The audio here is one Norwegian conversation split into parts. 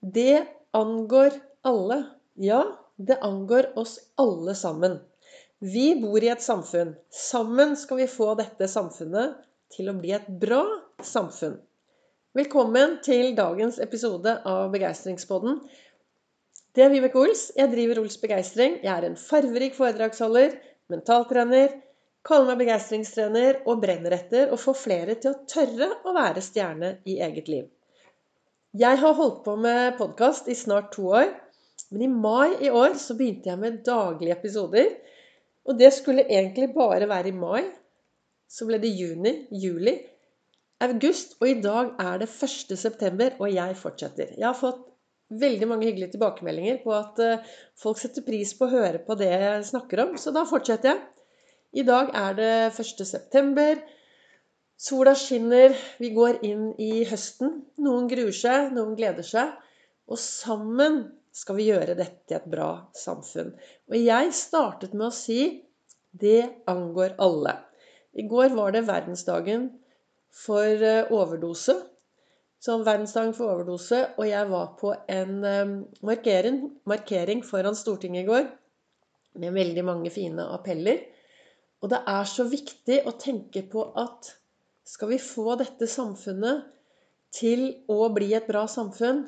Det angår alle. Ja, det angår oss alle sammen. Vi bor i et samfunn. Sammen skal vi få dette samfunnet til å bli et bra samfunn. Velkommen til dagens episode av Begeistringspodden. Det er Vibeke Ols. Jeg driver Ols Begeistring. Jeg er en farverik foredragsholder, mentaltrener, kaller meg begeistringstrener og brenner etter å få flere til å tørre å være stjerne i eget liv. Jeg har holdt på med podkast i snart to år. Men i mai i år så begynte jeg med daglige episoder. Og det skulle egentlig bare være i mai. Så ble det juni, juli, august, og i dag er det 1. september, og jeg fortsetter. Jeg har fått veldig mange hyggelige tilbakemeldinger på at eh, folk setter pris på å høre på det jeg snakker om, så da fortsetter jeg. I dag er det 1. september. Sola skinner, vi går inn i høsten. Noen gruer seg, noen gleder seg. Og sammen skal vi gjøre dette til et bra samfunn. Og jeg startet med å si det angår alle. I går var det verdensdagen for eh, overdose. Som verdensdagen for overdose. Og jeg var på en eh, markering, markering foran Stortinget i går med veldig mange fine appeller. Og det er så viktig å tenke på at skal vi få dette samfunnet til å bli et bra samfunn,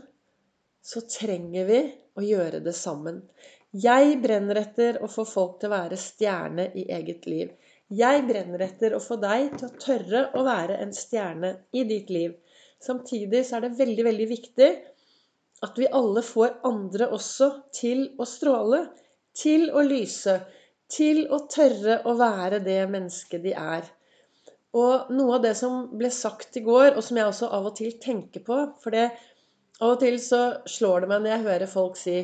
så trenger vi å gjøre det sammen. Jeg brenner etter å få folk til å være stjerne i eget liv. Jeg brenner etter å få deg til å tørre å være en stjerne i ditt liv. Samtidig så er det veldig, veldig viktig at vi alle får andre også til å stråle, til å lyse, til å tørre å være det mennesket de er. Og noe av det som ble sagt i går, og som jeg også av og til tenker på For det, av og til så slår det meg når jeg hører folk si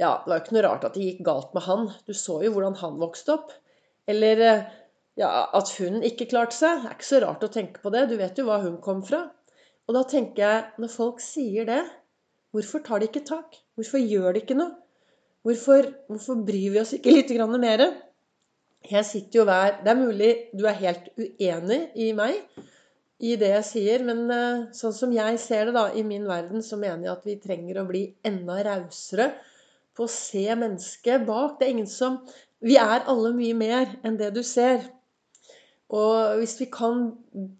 Ja, det var jo ikke noe rart at det gikk galt med han. Du så jo hvordan han vokste opp. Eller ja, at hun ikke klarte seg. Det er ikke så rart å tenke på det. Du vet jo hva hun kom fra. Og da tenker jeg, når folk sier det, hvorfor tar de ikke tak? Hvorfor gjør de ikke noe? Hvorfor, hvorfor bryr vi oss ikke litt mer? Jeg sitter jo hver Det er mulig du er helt uenig i meg i det jeg sier, men eh, sånn som jeg ser det da, i min verden, så mener jeg at vi trenger å bli enda rausere på å se mennesket bak. Det er ingen som Vi er alle mye mer enn det du ser. Og hvis vi kan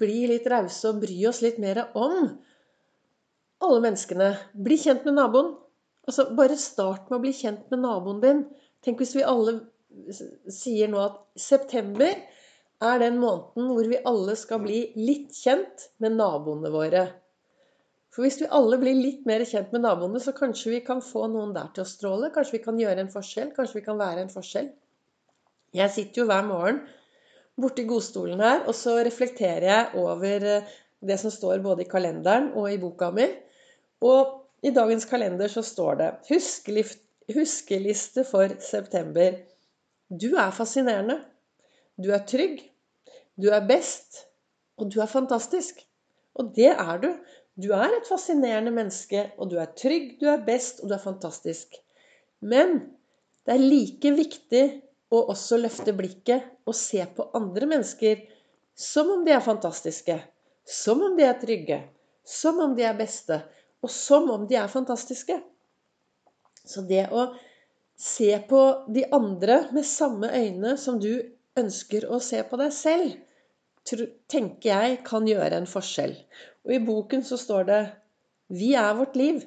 bli litt rause og bry oss litt mer om alle menneskene Bli kjent med naboen. Altså, bare start med å bli kjent med naboen din. Tenk hvis vi alle sier nå at september er den måneden hvor vi alle skal bli litt kjent med naboene våre. For hvis vi alle blir litt mer kjent med naboene, så kanskje vi kan få noen der til å stråle. Kanskje vi kan gjøre en forskjell. Kanskje vi kan være en forskjell. Jeg sitter jo hver morgen borti godstolen her, og så reflekterer jeg over eh, det som står både i kalenderen og i boka mi. Og i dagens kalender så står det 'Huskeliste for september'. Du er fascinerende. Du er trygg. Du er best. Og du er fantastisk. Og det er du. Du er et fascinerende menneske, og du er trygg, du er best, og du er fantastisk. Men det er like viktig å også løfte blikket og se på andre mennesker som om de er fantastiske. Som om de er trygge. Som om de er beste. Og som om de er fantastiske. Så det å se på de andre med samme øyne som du ønsker å se på deg selv, tenker jeg kan gjøre en forskjell. Og i boken så står det 'Vi er vårt liv'.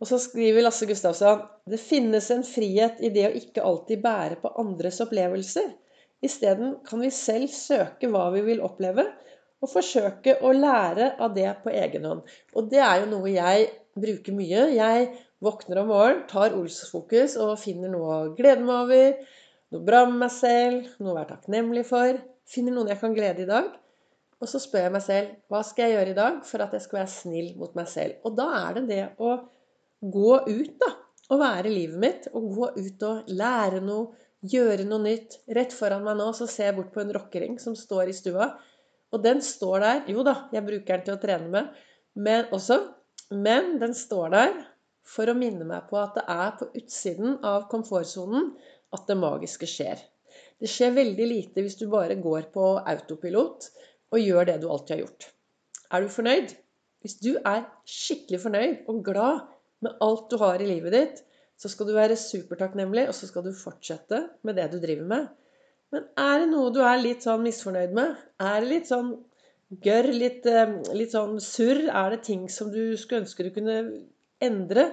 Og så skriver Lasse Gustavsson det finnes en frihet i det å ikke alltid bære på andres opplevelser. Isteden kan vi selv søke hva vi vil oppleve, og forsøke å lære av det på egen hånd. Og det er jo noe jeg bruker mye. Jeg Våkner om morgenen, tar Ols-fokus og finner noe å glede meg over. Noe bra med meg selv, noe å være takknemlig for. Finner noen jeg kan glede i dag. Og så spør jeg meg selv hva skal jeg gjøre i dag for at jeg skal være snill mot meg selv. Og da er det det å gå ut, da. Og være livet mitt. Og gå ut og lære noe. Gjøre noe nytt. Rett foran meg nå så ser jeg bort på en rockering som står i stua. Og den står der. Jo da, jeg bruker den til å trene med. Men også Men den står der for å minne meg på at det er på utsiden av komfortsonen at det magiske skjer. Det skjer veldig lite hvis du bare går på autopilot og gjør det du alltid har gjort. Er du fornøyd? Hvis du er skikkelig fornøyd og glad med alt du har i livet ditt, så skal du være supertakknemlig, og så skal du fortsette med det du driver med. Men er det noe du er litt sånn misfornøyd med? Er det litt sånn gørr, litt, eh, litt sånn surr? Er det ting som du skulle ønske du kunne endre?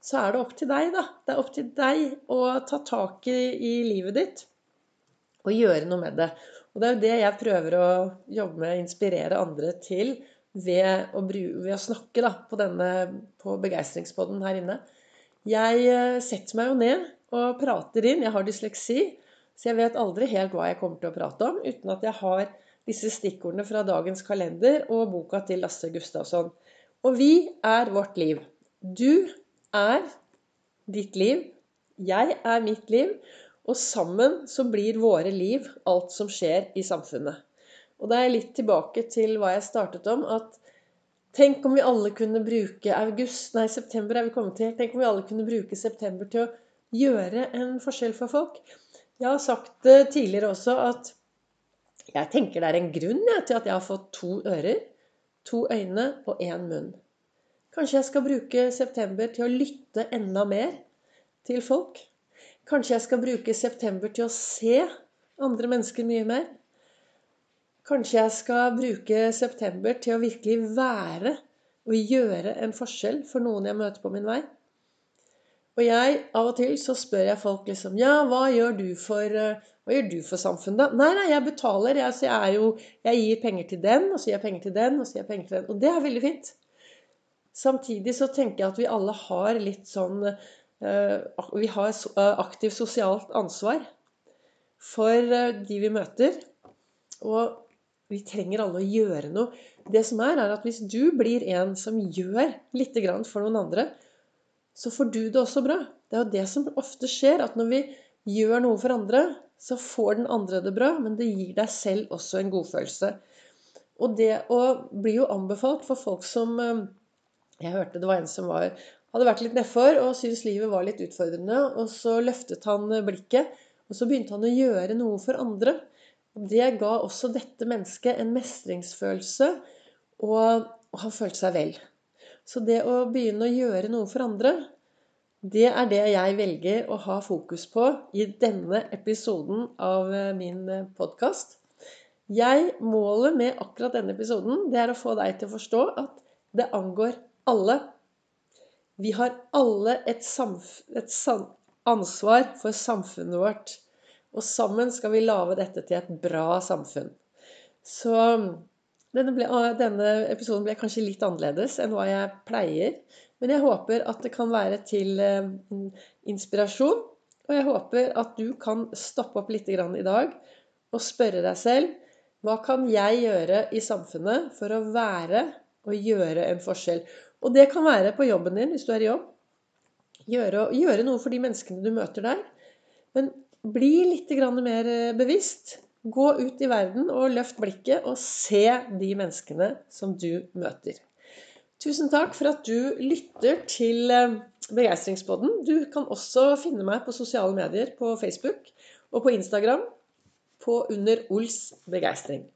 Så er det opp til deg, da. Det er opp til deg å ta tak i, livet ditt og gjøre noe med det. Og det er jo det jeg prøver å jobbe med, inspirere andre til ved å, ved å snakke da, på, denne, på begeistringspodden her inne. Jeg eh, setter meg jo ned og prater inn. Jeg har dysleksi, så jeg vet aldri helt hva jeg kommer til å prate om uten at jeg har disse stikkordene fra dagens kalender og boka til Lasse Gustavsson. Og vi er vårt liv. Du er ditt liv. Jeg er mitt liv. Og sammen så blir våre liv alt som skjer i samfunnet. Og da er jeg litt tilbake til hva jeg startet om, at tenk om vi alle kunne bruke august, nei, september er vi kommet til. Tenk om vi alle kunne bruke september til å gjøre en forskjell for folk. Jeg har sagt det tidligere også at jeg tenker det er en grunn jeg, til at jeg har fått to ører, to øyne og én munn. Kanskje jeg skal bruke september til å lytte enda mer til folk. Kanskje jeg skal bruke september til å se andre mennesker mye mer. Kanskje jeg skal bruke september til å virkelig være og gjøre en forskjell for noen jeg møter på min vei. Og jeg, av og til så spør jeg folk liksom Ja, hva gjør du for, eh, hva gjør du for samfunnet? Nei, nei, jeg betaler. Jeg, jeg, er jo, jeg gir penger til den, og så gir jeg penger til den, og så gir jeg penger til den. Og det er veldig fint. Samtidig så tenker jeg at vi alle har litt sånn eh, Vi har eh, aktivt sosialt ansvar for de vi møter. Og vi trenger alle å gjøre noe. Det som er, er at hvis du blir en som gjør litt for noen andre, så får du det også bra. Det er jo det som ofte skjer, at når vi gjør noe for andre, så får den andre det bra, men det gir deg selv også en godfølelse. Og det å bli jo anbefalt for folk som eh, Jeg hørte det var en som var, hadde vært litt nedfor og syntes livet var litt utfordrende. Og så løftet han blikket, og så begynte han å gjøre noe for andre. Det ga også dette mennesket en mestringsfølelse, og, og han følte seg vel. Så det å begynne å gjøre noe for andre, det er det jeg velger å ha fokus på i denne episoden av eh, min eh, podkast. Målet med akkurat denne episoden, det er å få deg til å forstå at det angår alle. Vi har alle et, et ansvar for samfunnet vårt. Og sammen skal vi lage dette til et bra samfunn. Så denne, ble, denne, episoden ble kanskje litt annerledes enn hva jeg pleier. Men jeg håper at det kan være til eh, inspirasjon. Og jeg håper at du kan stoppe opp litt i dag og spørre deg selv hva kan jeg gjøre i samfunnet for å være og gjøre en forskjell? Og det kan være på jobben din hvis du er i jobb. Gjøre, gjøre noe for de menneskene du møter der. Men bli litt mer eh, bevisst. Gå ut i verden og løft blikket og se de menneskene som du møter. Tusen takk for at du lytter til eh, Begeistringspodden. Du kan også finne meg på sosiale medier på Facebook og på Instagram på under Ols begeistring.